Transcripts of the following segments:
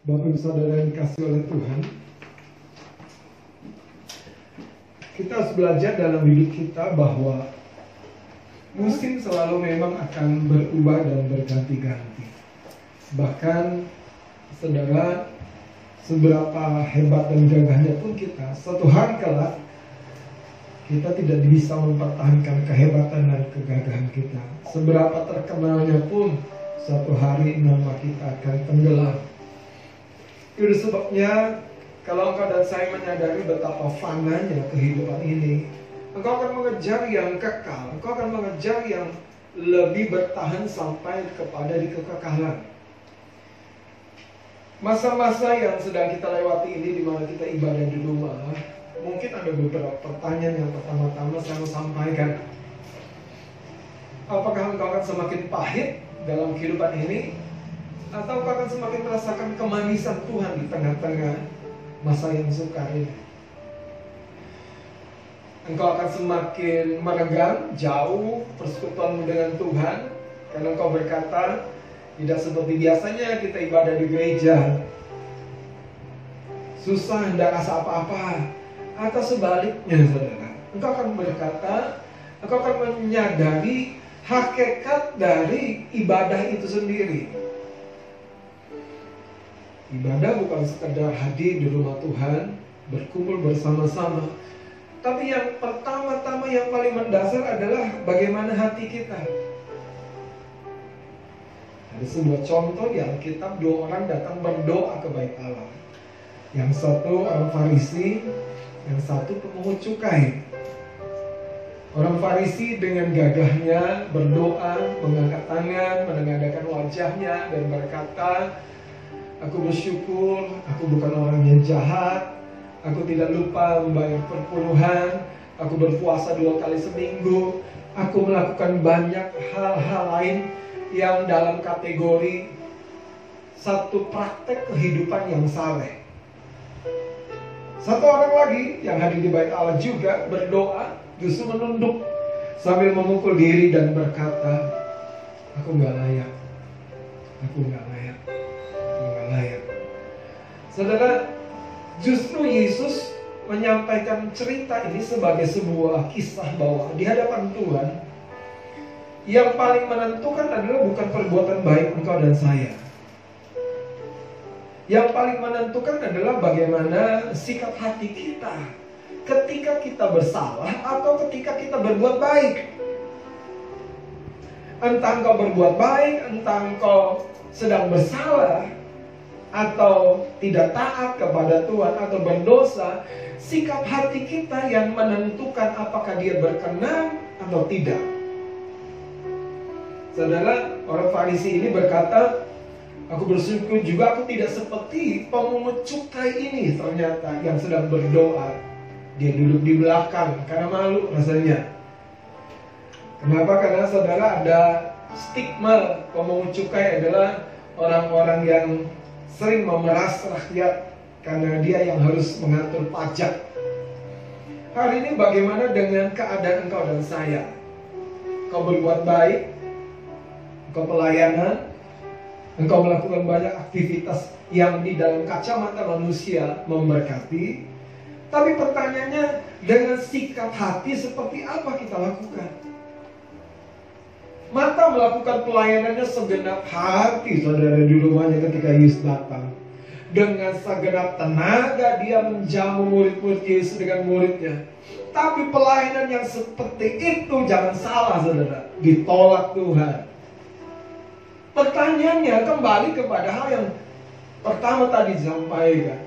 Bapak Ibu Saudara yang dikasih oleh Tuhan Kita harus belajar dalam hidup kita bahwa Musim selalu memang akan berubah dan berganti-ganti Bahkan Saudara Seberapa hebat dan gagahnya pun kita Suatu hari kelak kita tidak bisa mempertahankan kehebatan dan kegagahan kita. Seberapa terkenalnya pun, suatu hari nama kita akan tenggelam. Itu sebabnya kalau engkau dan saya menyadari betapa fananya kehidupan ini, engkau akan mengejar yang kekal, engkau akan mengejar yang lebih bertahan sampai kepada di kekekalan. Masa-masa yang sedang kita lewati ini di mana kita ibadah di rumah, mungkin ada beberapa pertanyaan yang pertama-tama saya mau sampaikan. Apakah engkau akan semakin pahit dalam kehidupan ini? Atau akan semakin merasakan kemanisan Tuhan di tengah-tengah masa yang sukar ini? Engkau akan semakin meregang, jauh persekutuanmu dengan Tuhan Karena engkau berkata, tidak seperti biasanya kita ibadah di gereja. Susah, tidak rasa apa-apa atau sebaliknya saudara. Engkau akan berkata engkau akan menyadari hakikat dari ibadah itu sendiri ibadah bukan sekedar hadir di rumah Tuhan berkumpul bersama-sama. Tapi yang pertama-tama yang paling mendasar adalah bagaimana hati kita. Ada sebuah contoh di Alkitab dua orang datang berdoa ke bait Allah. Yang satu orang Farisi yang satu pemungut cukai. Orang Farisi dengan gagahnya berdoa, mengangkat tangan, menengadahkan wajahnya dan berkata, Aku bersyukur, aku bukan orang yang jahat, aku tidak lupa membayar perpuluhan, aku berpuasa dua kali seminggu, aku melakukan banyak hal-hal lain yang dalam kategori satu praktek kehidupan yang saleh. Satu orang lagi yang hadir di bait Allah juga berdoa, justru menunduk sambil memukul diri dan berkata, aku nggak layak, aku nggak Saudara, justru Yesus menyampaikan cerita ini sebagai sebuah kisah bahwa di hadapan Tuhan yang paling menentukan adalah bukan perbuatan baik engkau dan saya, yang paling menentukan adalah bagaimana sikap hati kita ketika kita bersalah atau ketika kita berbuat baik. Entah engkau berbuat baik, entah engkau sedang bersalah, atau tidak taat kepada Tuhan atau berdosa, sikap hati kita yang menentukan apakah dia berkenan atau tidak. Saudara, orang Farisi ini berkata, Aku bersyukur juga aku tidak seperti pemungut cukai ini ternyata yang sedang berdoa. Dia duduk di belakang karena malu rasanya. Kenapa? Karena saudara ada stigma pemungut cukai adalah orang-orang yang sering memeras rakyat karena dia yang harus mengatur pajak. Hari ini bagaimana dengan keadaan engkau dan saya? Kau berbuat baik, kau pelayanan, Engkau melakukan banyak aktivitas yang di dalam kacamata manusia memberkati. Tapi pertanyaannya dengan sikap hati seperti apa kita lakukan? Mata melakukan pelayanannya segenap hati saudara di rumahnya ketika Yesus datang. Dengan segenap tenaga dia menjamu murid-murid Yesus dengan muridnya. Tapi pelayanan yang seperti itu jangan salah saudara. Ditolak Tuhan. Pertanyaannya kembali kepada hal yang pertama tadi disampaikan.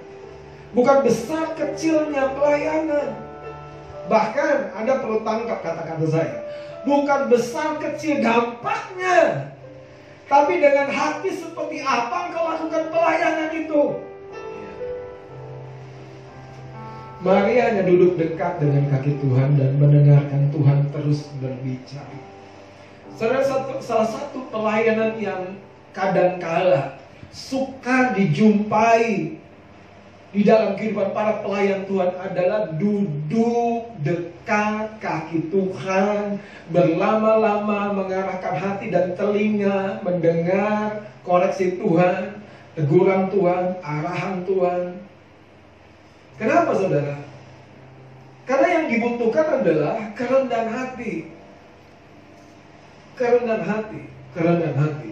Bukan besar kecilnya pelayanan. Bahkan Anda perlu tangkap kata-kata saya. Bukan besar kecil dampaknya. Tapi dengan hati seperti apa engkau lakukan pelayanan itu. Mari hanya duduk dekat dengan kaki Tuhan dan mendengarkan Tuhan terus berbicara. Saudara satu, salah satu pelayanan yang kadangkala suka dijumpai di dalam kehidupan para pelayan Tuhan adalah duduk dekat kaki Tuhan, berlama-lama mengarahkan hati dan telinga, mendengar koreksi Tuhan, teguran Tuhan, arahan Tuhan. Kenapa saudara? Karena yang dibutuhkan adalah kerendahan hati. Kerendahan hati, kerendahan hati.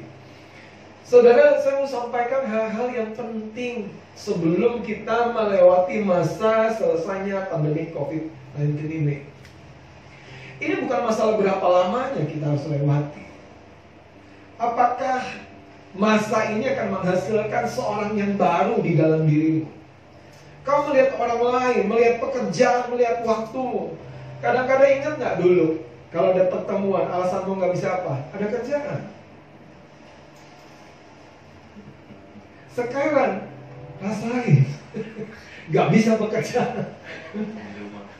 Saudara, saya mau sampaikan hal-hal yang penting sebelum kita melewati masa selesainya pandemi COVID-19 ini. Ini bukan masalah berapa lamanya kita harus lewati. Apakah masa ini akan menghasilkan seorang yang baru di dalam dirimu? Kau melihat orang lain, melihat pekerjaan, melihat waktu. Kadang-kadang ingat nggak dulu, kalau ada pertemuan, alasanmu nggak bisa apa? Ada kerjaan. Sekarang rasain, nggak bisa bekerja.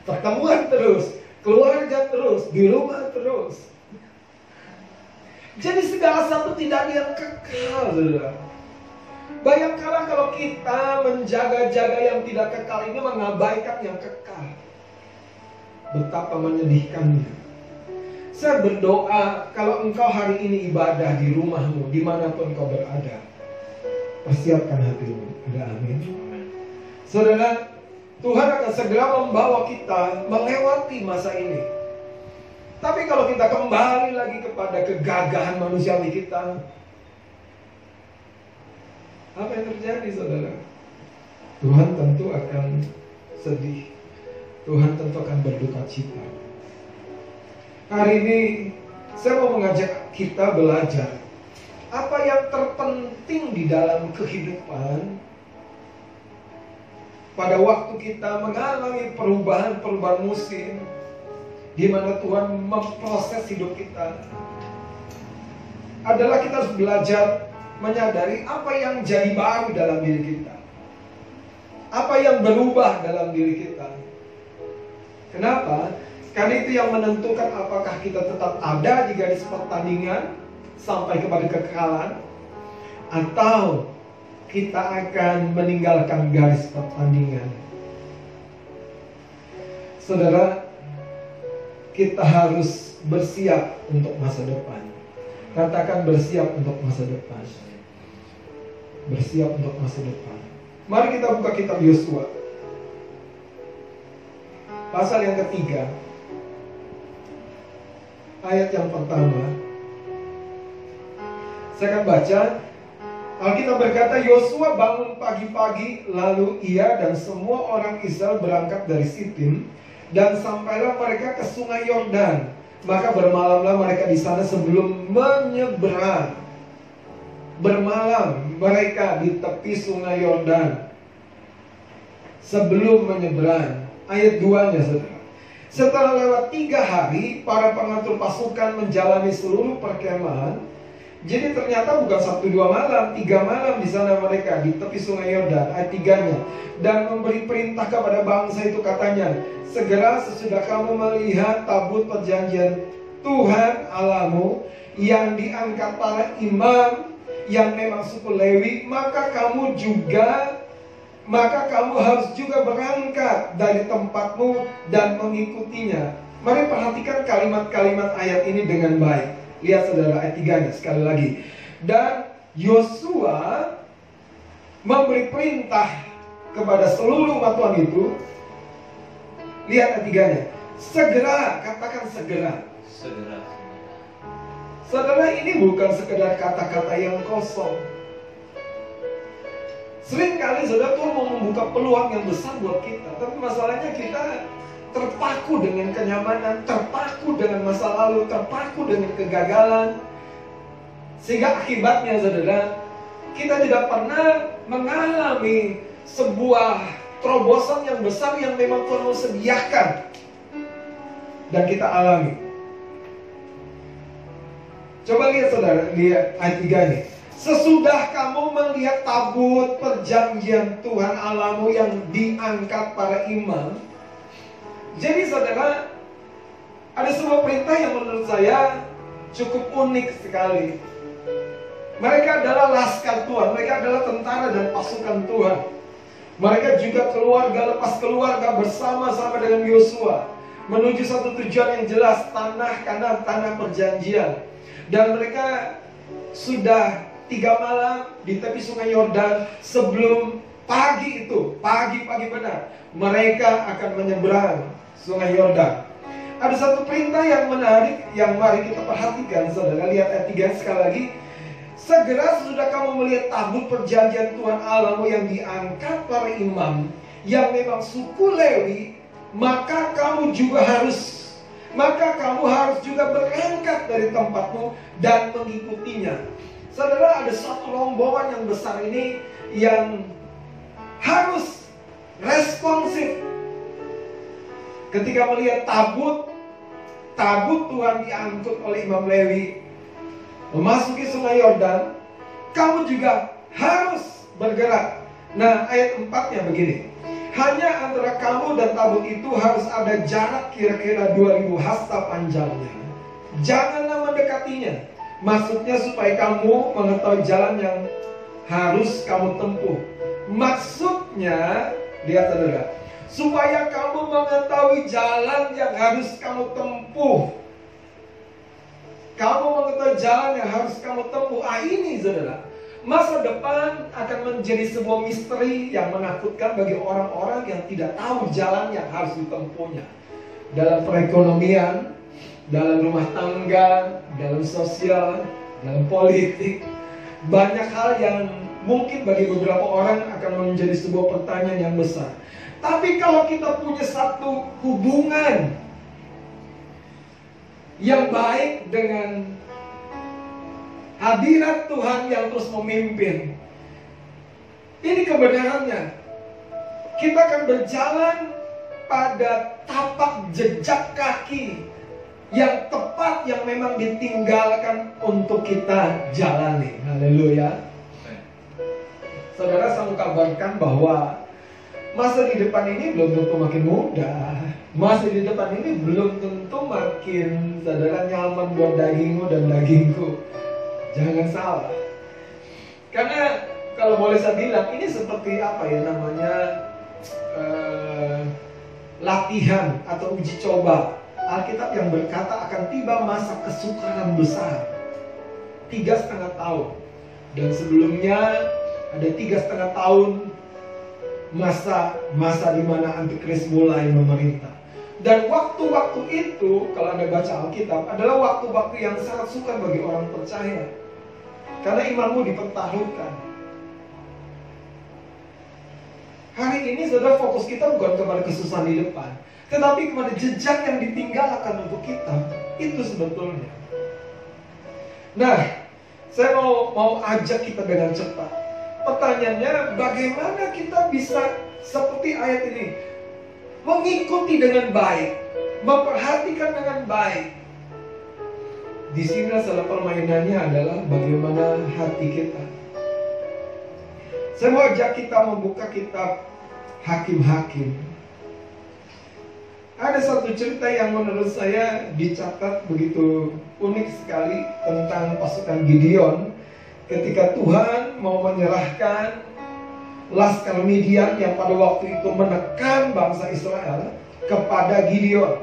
Pertemuan terus, keluarga terus, di rumah terus. Jadi segala satu tidak yang kekal. Bayangkanlah kalau kita menjaga-jaga yang tidak kekal ini mengabaikan yang kekal. Betapa menyedihkannya. Saya berdoa kalau engkau hari ini ibadah di rumahmu, di mana pun engkau berada. Persiapkan hatimu. Ada amin. Saudara, Tuhan akan segera membawa kita melewati masa ini. Tapi kalau kita kembali lagi kepada kegagahan manusiawi kita, apa yang terjadi saudara? Tuhan tentu akan sedih. Tuhan tentu akan berduka cita. Hari ini saya mau mengajak kita belajar apa yang terpenting di dalam kehidupan pada waktu kita mengalami perubahan-perubahan musim di mana Tuhan memproses hidup kita adalah kita harus belajar menyadari apa yang jadi baru dalam diri kita. Apa yang berubah dalam diri kita. Kenapa? Karena itu yang menentukan apakah kita tetap ada di garis pertandingan sampai kepada kekekalan atau kita akan meninggalkan garis pertandingan. Saudara, kita harus bersiap untuk masa depan. Katakan bersiap untuk masa depan. Bersiap untuk masa depan. Mari kita buka kitab Yosua. Pasal yang ketiga. Ayat yang pertama. Saya akan baca Alkitab berkata Yosua bangun pagi-pagi lalu ia dan semua orang Israel berangkat dari Sitim dan sampailah mereka ke sungai Yordan. Maka bermalamlah mereka di sana sebelum menyeberang. Bermalam mereka di tepi sungai Yordan sebelum menyeberang. Ayat 2-nya saudara. Setelah lewat tiga hari, para pengatur pasukan menjalani seluruh perkemahan jadi ternyata bukan satu dua malam, tiga malam di sana mereka di tepi sungai Yordan ayat tiganya dan memberi perintah kepada bangsa itu katanya segera sesudah kamu melihat tabut perjanjian Tuhan Alamu yang diangkat para imam yang memang suku Lewi maka kamu juga maka kamu harus juga berangkat dari tempatmu dan mengikutinya. Mari perhatikan kalimat-kalimat ayat ini dengan baik. Lihat saudara ayat 3 sekali lagi. Dan Yosua memberi perintah kepada seluruh umat Tuhan itu. Lihat ayat 3 nya. Segera, katakan segera. Segera. Saudara ini bukan sekedar kata-kata yang kosong. Sering kali saudara Tuhan mau membuka peluang yang besar buat kita. Tapi masalahnya kita terpaku dengan kenyamanan, terpaku dengan masa lalu, terpaku dengan kegagalan. Sehingga akibatnya saudara, kita tidak pernah mengalami sebuah terobosan yang besar yang memang Tuhan sediakan. Dan kita alami. Coba lihat saudara, lihat ayat 3 nih. Sesudah kamu melihat tabut perjanjian Tuhan Alamu yang diangkat para imam, jadi saudara, ada sebuah perintah yang menurut saya cukup unik sekali. Mereka adalah laskar Tuhan, mereka adalah tentara dan pasukan Tuhan. Mereka juga keluarga lepas keluarga bersama-sama dengan Yosua menuju satu tujuan yang jelas tanah kanan tanah perjanjian dan mereka sudah tiga malam di tepi sungai Yordan sebelum pagi itu, pagi-pagi benar, mereka akan menyeberang sungai Yordan. Ada satu perintah yang menarik yang mari kita perhatikan, saudara. Lihat ayat 3 sekali lagi. Segera sudah kamu melihat tabut perjanjian Tuhan Allahmu yang diangkat para imam yang memang suku Lewi, maka kamu juga harus maka kamu harus juga berangkat dari tempatmu dan mengikutinya. Saudara, ada satu rombongan yang besar ini yang harus responsif. Ketika melihat tabut, tabut Tuhan diangkut oleh Imam Lewi, memasuki sungai Yordan, kamu juga harus bergerak. Nah, ayat 4-nya begini. Hanya antara kamu dan tabut itu harus ada jarak kira-kira 2000 hasta panjangnya. Janganlah mendekatinya. Maksudnya supaya kamu mengetahui jalan yang harus kamu tempuh. Maksudnya, lihat saudara, supaya kamu mengetahui jalan yang harus kamu tempuh. Kamu mengetahui jalan yang harus kamu tempuh. Ah ini saudara, Masa depan akan menjadi sebuah misteri yang menakutkan bagi orang-orang yang tidak tahu jalan yang harus ditempuhnya. Dalam perekonomian, dalam rumah tangga, dalam sosial, dalam politik, banyak hal yang mungkin bagi beberapa orang akan menjadi sebuah pertanyaan yang besar. Tapi kalau kita punya satu hubungan yang baik dengan hadirat Tuhan yang terus memimpin. Ini kebenarannya. Kita akan berjalan pada tapak jejak kaki yang tepat yang memang ditinggalkan untuk kita jalani. Haleluya. Saudara saya mau kabarkan bahwa masa di depan ini belum tentu makin mudah. Masa di depan ini belum tentu makin saudara nyaman buat dagingmu dan dagingku. Jangan salah. Karena kalau boleh saya bilang ini seperti apa ya namanya uh, latihan atau uji coba. Alkitab yang berkata akan tiba masa kesukaran besar tiga setengah tahun dan sebelumnya ada tiga setengah tahun masa masa di mana antikris mulai memerintah. Dan waktu-waktu itu, kalau Anda baca Alkitab, adalah waktu-waktu yang sangat sukar bagi orang percaya. Karena imanmu dipertaruhkan. Hari ini saudara fokus kita bukan kepada kesusahan di depan. Tetapi kepada jejak yang ditinggalkan untuk kita. Itu sebetulnya. Nah, saya mau mau ajak kita dengan cepat. Pertanyaannya, bagaimana kita bisa seperti ayat ini mengikuti dengan baik, memperhatikan dengan baik, di sini salah permainannya adalah bagaimana hati kita. Saya mau ajak kita membuka kitab Hakim-Hakim. Ada satu cerita yang menurut saya dicatat begitu unik sekali tentang pasukan Gideon ketika Tuhan mau menyerahkan Laskar Midian yang pada waktu itu menekan bangsa Israel kepada Gideon.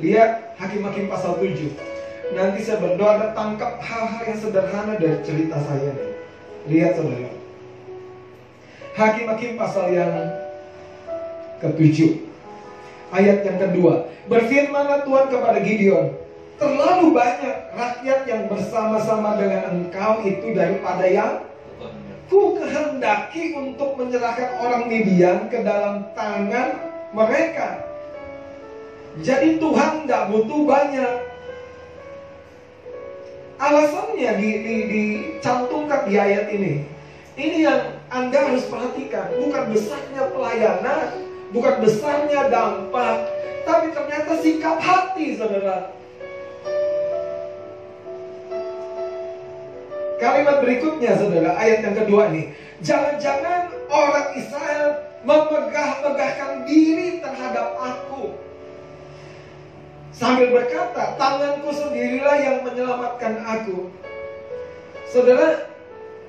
Lihat Hakim-Hakim pasal 7 nanti saya berdoa dan tangkap hal-hal yang sederhana dari cerita saya nih. Lihat saudara. Hakim-hakim pasal yang ketujuh. Ayat yang kedua. Berfirmanlah Tuhan kepada Gideon. Terlalu banyak rakyat yang bersama-sama dengan engkau itu daripada yang ku kehendaki untuk menyerahkan orang Midian ke dalam tangan mereka. Jadi Tuhan tidak butuh banyak Alasannya di, di, dicantumkan di ayat ini. Ini yang Anda harus perhatikan. Bukan besarnya pelayanan, bukan besarnya dampak, tapi ternyata sikap hati, saudara. Kalimat berikutnya, saudara, ayat yang kedua ini. Jangan-jangan orang Israel memegah-megahkan diri terhadap aku Sambil berkata, tanganku sendirilah yang menyelamatkan aku. Saudara,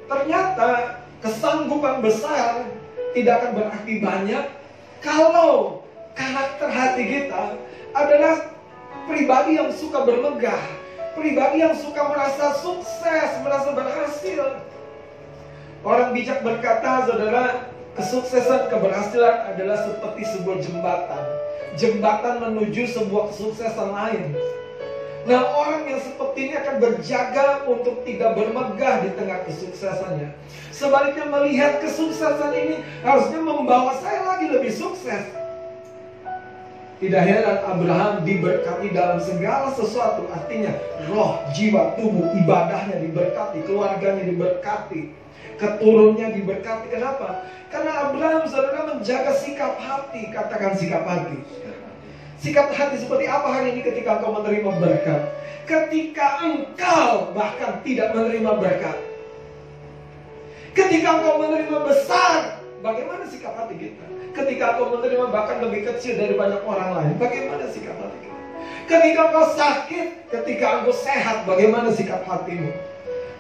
ternyata kesanggupan besar tidak akan berarti banyak kalau karakter hati kita adalah pribadi yang suka bermegah, pribadi yang suka merasa sukses, merasa berhasil. Orang bijak berkata, saudara, kesuksesan keberhasilan adalah seperti sebuah jembatan. Jembatan menuju sebuah kesuksesan lain. Nah orang yang seperti ini akan berjaga untuk tidak bermegah di tengah kesuksesannya. Sebaliknya melihat kesuksesan ini harusnya membawa saya lagi lebih sukses. Tidak heran Abraham diberkati dalam segala sesuatu. Artinya roh, jiwa, tubuh, ibadahnya diberkati. Keluarganya diberkati. Keturunnya diberkati. Kenapa? Karena Abraham saudara menjaga sikap hati. Katakan sikap hati. Sikap hati seperti apa hari ini ketika engkau menerima berkat? Ketika engkau bahkan tidak menerima berkat. Ketika engkau menerima besar, bagaimana sikap hati kita? Ketika kau menerima bahkan lebih kecil dari banyak orang lain, bagaimana sikap hati kita? Ketika kau sakit, ketika engkau sehat, bagaimana sikap hatimu?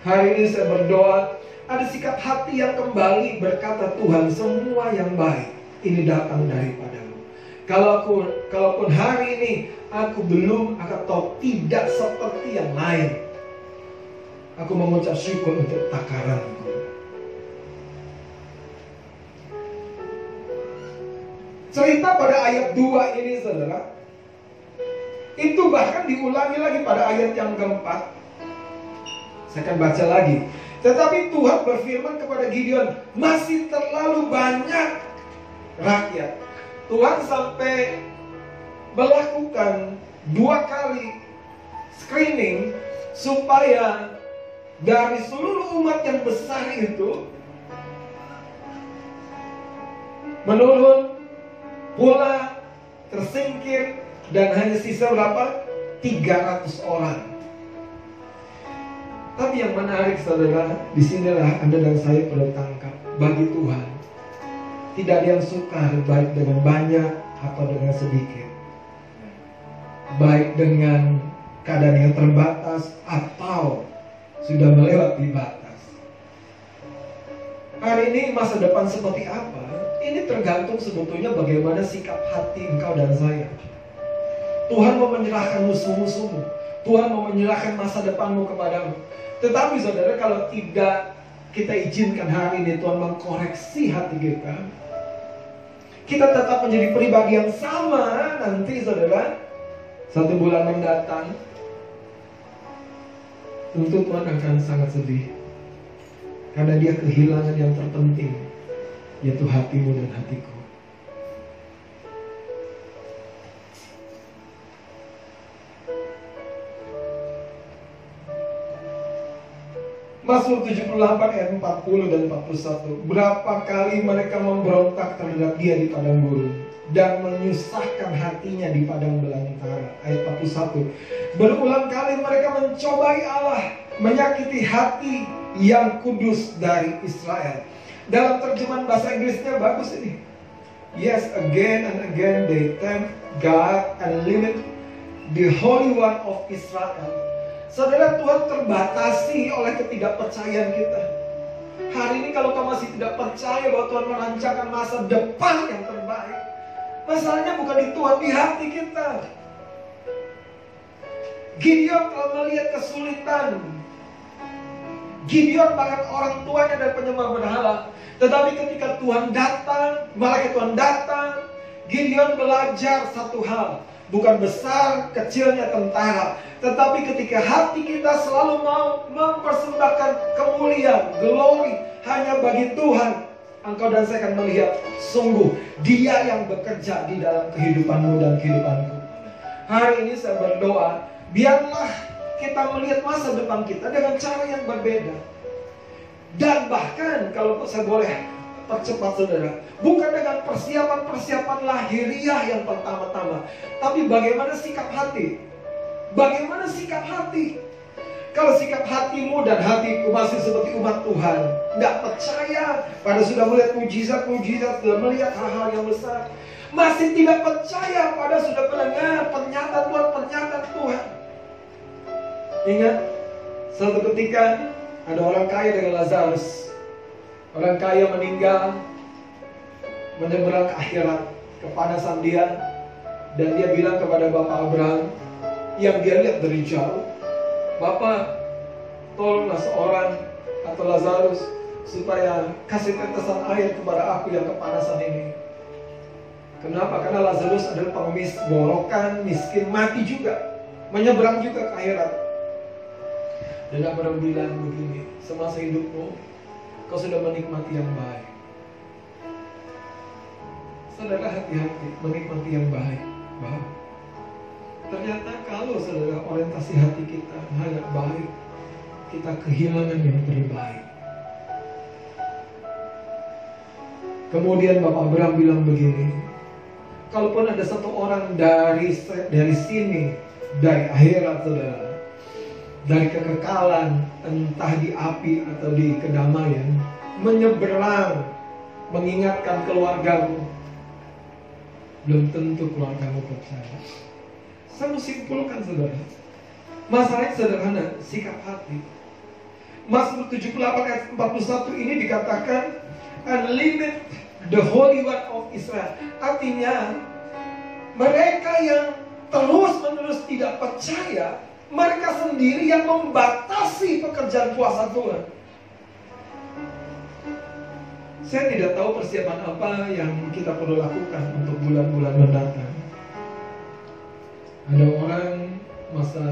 Hari ini saya berdoa, ada sikap hati yang kembali berkata Tuhan, semua yang baik ini datang daripadamu. Kalau aku, kalaupun hari ini aku belum atau tidak seperti yang lain, aku mengucap syukur untuk takaranku. Cerita pada ayat 2 ini saudara Itu bahkan diulangi lagi pada ayat yang keempat. Saya akan baca lagi. Tetapi Tuhan berfirman kepada Gideon Masih terlalu banyak rakyat. Tuhan sampai melakukan dua kali screening supaya dari seluruh umat yang besar itu menurun pula tersingkir dan hanya sisa berapa? 300 orang. Tapi yang menarik saudara, di sinilah Anda dan saya perlu tangkap. Bagi Tuhan, tidak ada yang suka baik dengan banyak atau dengan sedikit. Baik dengan keadaan yang terbatas atau sudah melewati batas. Hari ini masa depan seperti apa? Ini tergantung sebetulnya bagaimana sikap hati engkau dan saya. Tuhan mau menyerahkan musuh-musuhmu. Tuhan mau menyerahkan masa depanmu kepadamu. Tetapi saudara kalau tidak kita izinkan hari ini Tuhan mengkoreksi hati kita. Kita tetap menjadi pribadi yang sama nanti saudara. Satu bulan mendatang. Tentu Tuhan akan sangat sedih. Karena dia kehilangan yang terpenting yaitu hatimu dan hatiku. Mazmur 78 ayat 40 dan 41 Berapa kali mereka memberontak terhadap dia di padang gurun Dan menyusahkan hatinya di padang belantara Ayat 41 Berulang kali mereka mencobai Allah Menyakiti hati yang kudus dari Israel dalam terjemahan bahasa Inggrisnya bagus ini. Yes, again and again they tempt God and limit the Holy One of Israel. Saudara Tuhan terbatasi oleh ketidakpercayaan kita. Hari ini kalau kau masih tidak percaya bahwa Tuhan merancangkan masa depan yang terbaik. Masalahnya bukan di Tuhan, di hati kita. Gideon kalau melihat kesulitan, Gideon bahkan orang tuanya dan penyembah berhala. Tetapi ketika Tuhan datang, malaikat Tuhan datang, Gideon belajar satu hal. Bukan besar kecilnya tentara. Tetapi ketika hati kita selalu mau mempersembahkan kemuliaan, glory hanya bagi Tuhan. Engkau dan saya akan melihat sungguh dia yang bekerja di dalam kehidupanmu dan kehidupanku. Hari ini saya berdoa, biarlah kita melihat masa depan kita dengan cara yang berbeda. Dan bahkan kalau saya boleh percepat saudara, bukan dengan persiapan-persiapan lahiriah yang pertama-tama, tapi bagaimana sikap hati. Bagaimana sikap hati? Kalau sikap hatimu dan hatiku masih seperti umat Tuhan, nggak percaya pada sudah melihat mujizat-mujizat, sudah melihat hal-hal yang besar, masih tidak percaya pada sudah mendengar pernyataan Tuhan, pernyataan Tuhan. Ingat, suatu ketika ada orang kaya dengan Lazarus. Orang kaya meninggal, menyeberang ke akhirat, kepanasan dia, dan dia bilang kepada Bapak Abraham, yang dia lihat dari jauh, Bapak, tolonglah seorang atau Lazarus supaya kasih tetesan air kepada aku yang kepanasan ini. Kenapa? Karena Lazarus adalah pengemis borokan, miskin, mati juga. Menyeberang juga ke akhirat. Dan Abraham bilang begini, semasa hidupmu, kau sudah menikmati yang baik. Saudara hati-hati menikmati yang baik. Baik. Ternyata kalau saudara orientasi hati kita hanya baik, kita kehilangan yang terbaik. Kemudian Bapak Abraham bilang begini, kalaupun ada satu orang dari dari sini, dari akhirat saudara, dari kekekalan, entah di api atau di kedamaian, menyeberang, mengingatkan keluargamu, belum tentu keluargamu percaya. Saya simpulkan saudara. Masalahnya sederhana, sikap hati. Mazmur 78 ayat 41 ini dikatakan unlimited the Holy One of Israel. Artinya mereka yang terus-menerus tidak percaya, mereka sendiri yang membatasi pekerjaan kuasa Tuhan. Saya tidak tahu persiapan apa yang kita perlu lakukan untuk bulan-bulan mendatang. Ada orang masa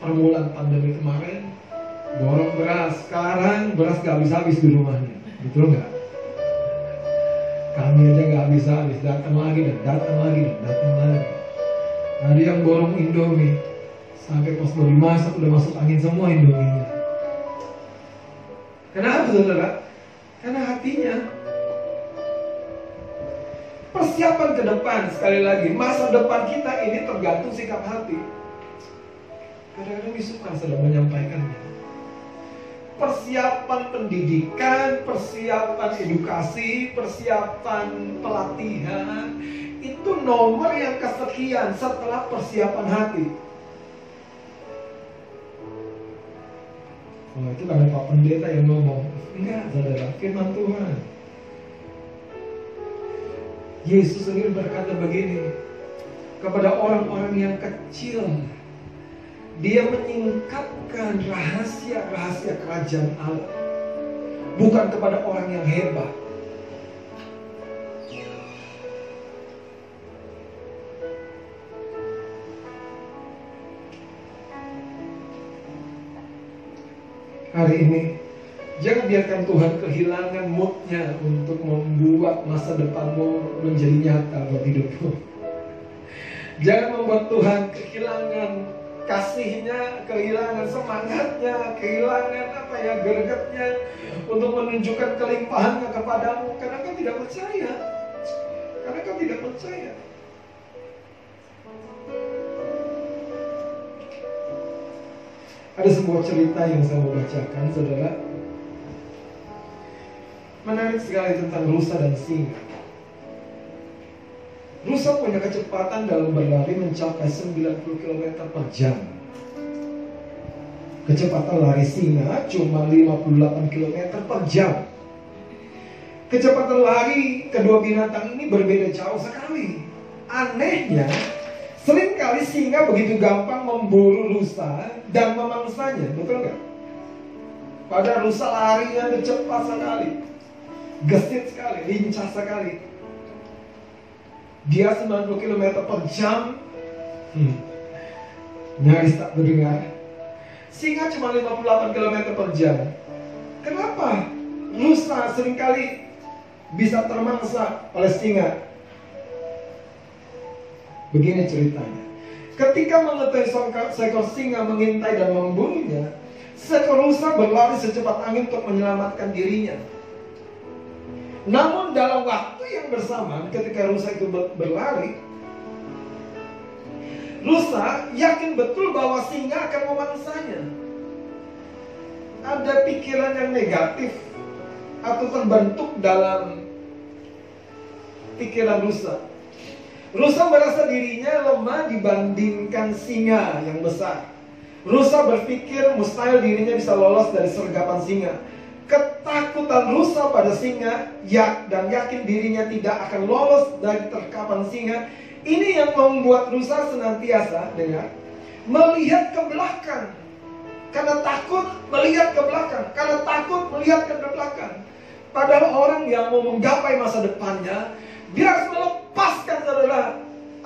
permulaan pandemi kemarin borong beras, sekarang beras gak habis-habis di rumahnya, betul nggak? Kami aja gak habis-habis, datang lagi dan datang lagi dan datang lagi. Ada yang borong Indomie, sampai mau dimasak udah masuk angin semua Indominya. Kenapa saudara? Karena hatinya persiapan ke depan sekali lagi masa depan kita ini tergantung sikap hati. Kadang-kadang suka sedang menyampaikannya. Persiapan pendidikan, persiapan edukasi, persiapan pelatihan itu nomor yang kesekian setelah persiapan hati. Oh itu karena Pak Pendeta yang ngomong Enggak saudara, firman Tuhan. Yesus sendiri berkata begini Kepada orang-orang yang kecil Dia menyingkapkan rahasia-rahasia kerajaan Allah Bukan kepada orang yang hebat hari ini Jangan biarkan Tuhan kehilangan moodnya untuk membuat masa depanmu menjadi nyata buat hidupmu. Jangan membuat Tuhan kehilangan kasihnya, kehilangan semangatnya, kehilangan apa ya gregetnya untuk menunjukkan kelimpahannya kepadamu karena kau tidak percaya. Karena kau tidak percaya. Ada sebuah cerita yang saya mau bacakan, saudara. Menarik sekali tentang rusa dan singa. Rusa punya kecepatan dalam berlari mencapai 90 km per jam. Kecepatan lari singa cuma 58 km per jam. Kecepatan lari kedua binatang ini berbeda jauh sekali. Anehnya, Seringkali singa begitu gampang memburu rusa dan memangsanya, betul nggak? Pada rusa larinya cepat sekali, gesit sekali, lincah sekali. Dia 90 km per jam, hmm, nyaris tak terdengar. Singa cuma 58 km per jam. Kenapa? Rusa sering kali bisa termangsa oleh singa Begini ceritanya. Ketika mengetahui seekor singa mengintai dan membunuhnya, seekor rusa berlari secepat angin untuk menyelamatkan dirinya. Namun dalam waktu yang bersamaan ketika rusa itu berlari, rusa yakin betul bahwa singa akan memangsanya. Ada pikiran yang negatif atau terbentuk dalam pikiran rusa Rusa merasa dirinya lemah dibandingkan singa yang besar. Rusa berpikir mustahil dirinya bisa lolos dari sergapan singa. Ketakutan rusa pada singa ya, dan yakin dirinya tidak akan lolos dari terkapan singa. Ini yang membuat rusa senantiasa dengan melihat ke belakang Karena takut melihat ke belakang. Karena takut melihat ke belakang. Padahal orang yang mau menggapai masa depannya, dia harus melepaskan saudara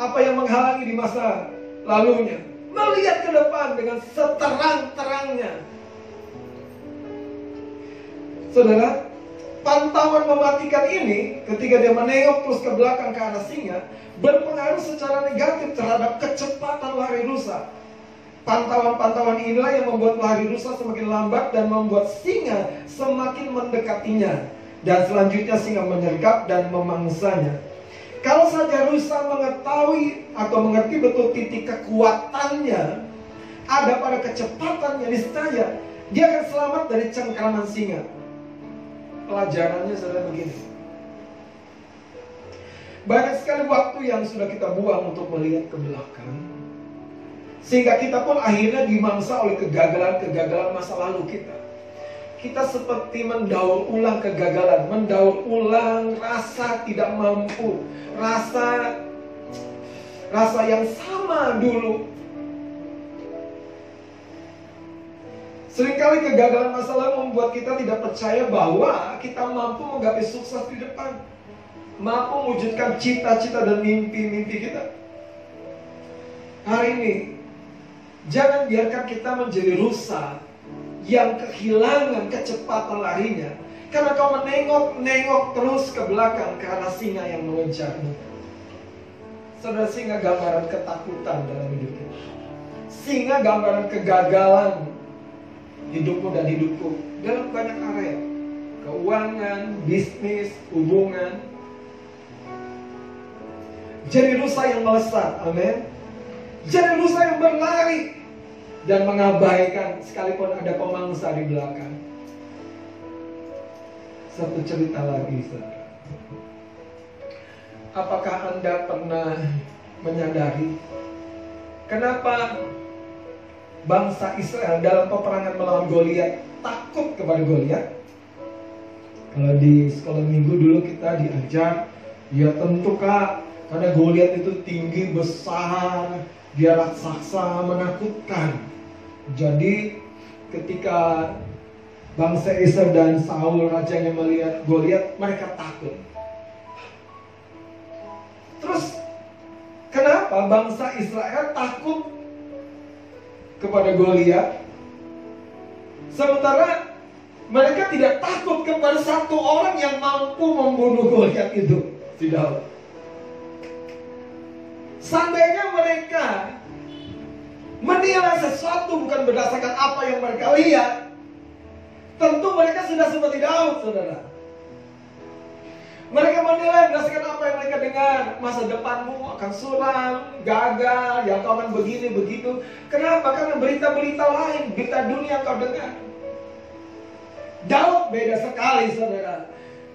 apa yang menghalangi di masa lalunya. Melihat ke depan dengan seterang-terangnya. Saudara, pantauan mematikan ini ketika dia menengok terus ke belakang ke arah singa berpengaruh secara negatif terhadap kecepatan lari rusa. Pantauan-pantauan inilah yang membuat lari rusa semakin lambat dan membuat singa semakin mendekatinya. Dan selanjutnya singa menyergap dan memangsanya. Kalau saja rusa mengetahui atau mengerti betul titik kekuatannya ada pada kecepatannya niscaya dia akan selamat dari cengkraman singa. Pelajarannya saudara begini. Banyak sekali waktu yang sudah kita buang untuk melihat ke belakang. Sehingga kita pun akhirnya dimangsa oleh kegagalan-kegagalan masa lalu kita. Kita seperti mendaur ulang kegagalan, mendaur ulang rasa tidak mampu, rasa rasa yang sama dulu Seringkali kegagalan masa lalu membuat kita tidak percaya bahwa kita mampu menggapai sukses di depan. Mampu mewujudkan cita-cita dan mimpi-mimpi kita. Hari ini, jangan biarkan kita menjadi rusa yang kehilangan kecepatan larinya. Karena kau menengok-nengok terus ke belakang karena singa yang mengejarmu. Saudara singa gambaran ketakutan dalam hidup kita. Singa gambaran kegagalan hidupmu dan hidupku dalam banyak area. Keuangan, bisnis, hubungan. Jadi rusa yang melesat, amin. Jadi rusa yang berlari dan mengabaikan sekalipun ada pemangsa di belakang. Satu cerita lagi, saudara. Apakah Anda pernah menyadari kenapa bangsa Israel dalam peperangan melawan Goliat takut kepada Goliat. Kalau di sekolah minggu dulu kita diajar, ya tentu kak, karena Goliat itu tinggi besar, dia raksasa menakutkan. Jadi ketika bangsa Israel dan Saul rajanya melihat Goliat, mereka takut. Terus kenapa bangsa Israel takut kepada Goliat. Sementara mereka tidak takut kepada satu orang yang mampu membunuh Goliat itu. Tidak. Seandainya mereka menilai sesuatu bukan berdasarkan apa yang mereka lihat, tentu mereka sudah seperti Daud, saudara. Mereka menilai berdasarkan apa yang mereka dengar. Masa depanmu akan suram, gagal, ya kau akan begini, begitu. Kenapa? Karena berita-berita lain, berita dunia kau dengar. Daud beda sekali, saudara.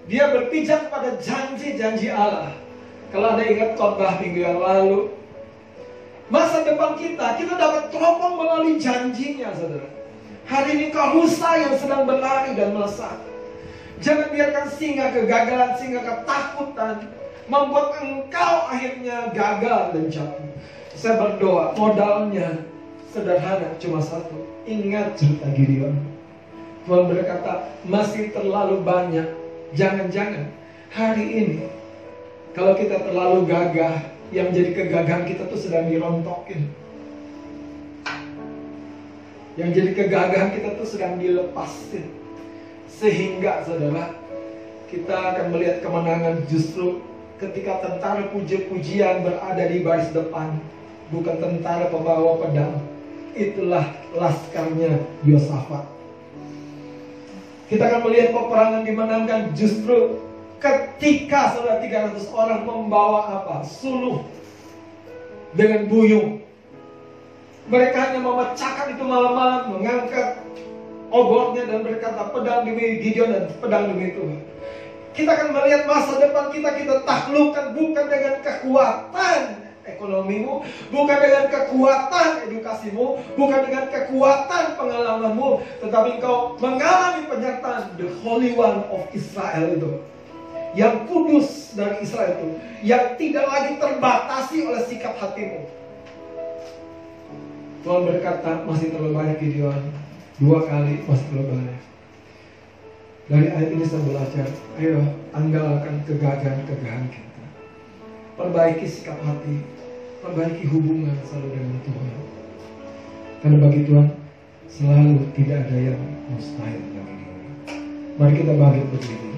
Dia berpijak pada janji-janji Allah. Kalau Anda ingat khotbah minggu yang lalu, masa depan kita, kita dapat teropong melalui janjinya, saudara. Hari ini kau rusa yang sedang berlari dan melesat. Jangan biarkan singa kegagalan, singa ketakutan membuat engkau akhirnya gagal dan jatuh. Saya berdoa, modalnya sederhana, cuma satu. Ingat cerita Gideon. Tuhan berkata, masih terlalu banyak. Jangan-jangan hari ini, kalau kita terlalu gagah, yang menjadi kegagahan kita tuh sedang dirontokin. Yang jadi kegagahan kita tuh sedang dilepasin sehingga saudara, kita akan melihat kemenangan justru ketika tentara puji-pujian berada di baris depan, bukan tentara pembawa pedang. Itulah laskarnya Yosafat. Kita akan melihat peperangan dimenangkan justru ketika saudara 300 orang membawa apa? Suluh dengan buyung. Mereka hanya memecahkan itu malam-malam, mengangkat obotnya dan berkata pedang demi Gideon dan pedang demi Tuhan. Kita akan melihat masa depan kita kita taklukkan bukan dengan kekuatan ekonomimu, bukan dengan kekuatan edukasimu, bukan dengan kekuatan pengalamanmu, tetapi engkau mengalami penyertaan the Holy One of Israel itu. Yang kudus dari Israel itu, yang tidak lagi terbatasi oleh sikap hatimu. Tuhan berkata, masih terlalu banyak Gideon dua kali pas lebaran. Dari ayat ini saya belajar, ayo andalkan kegagahan-kegagahan kita. Perbaiki sikap hati, perbaiki hubungan selalu dengan Tuhan. Karena bagi Tuhan selalu tidak ada yang mustahil bagi diri. Mari kita bangkit berdiri.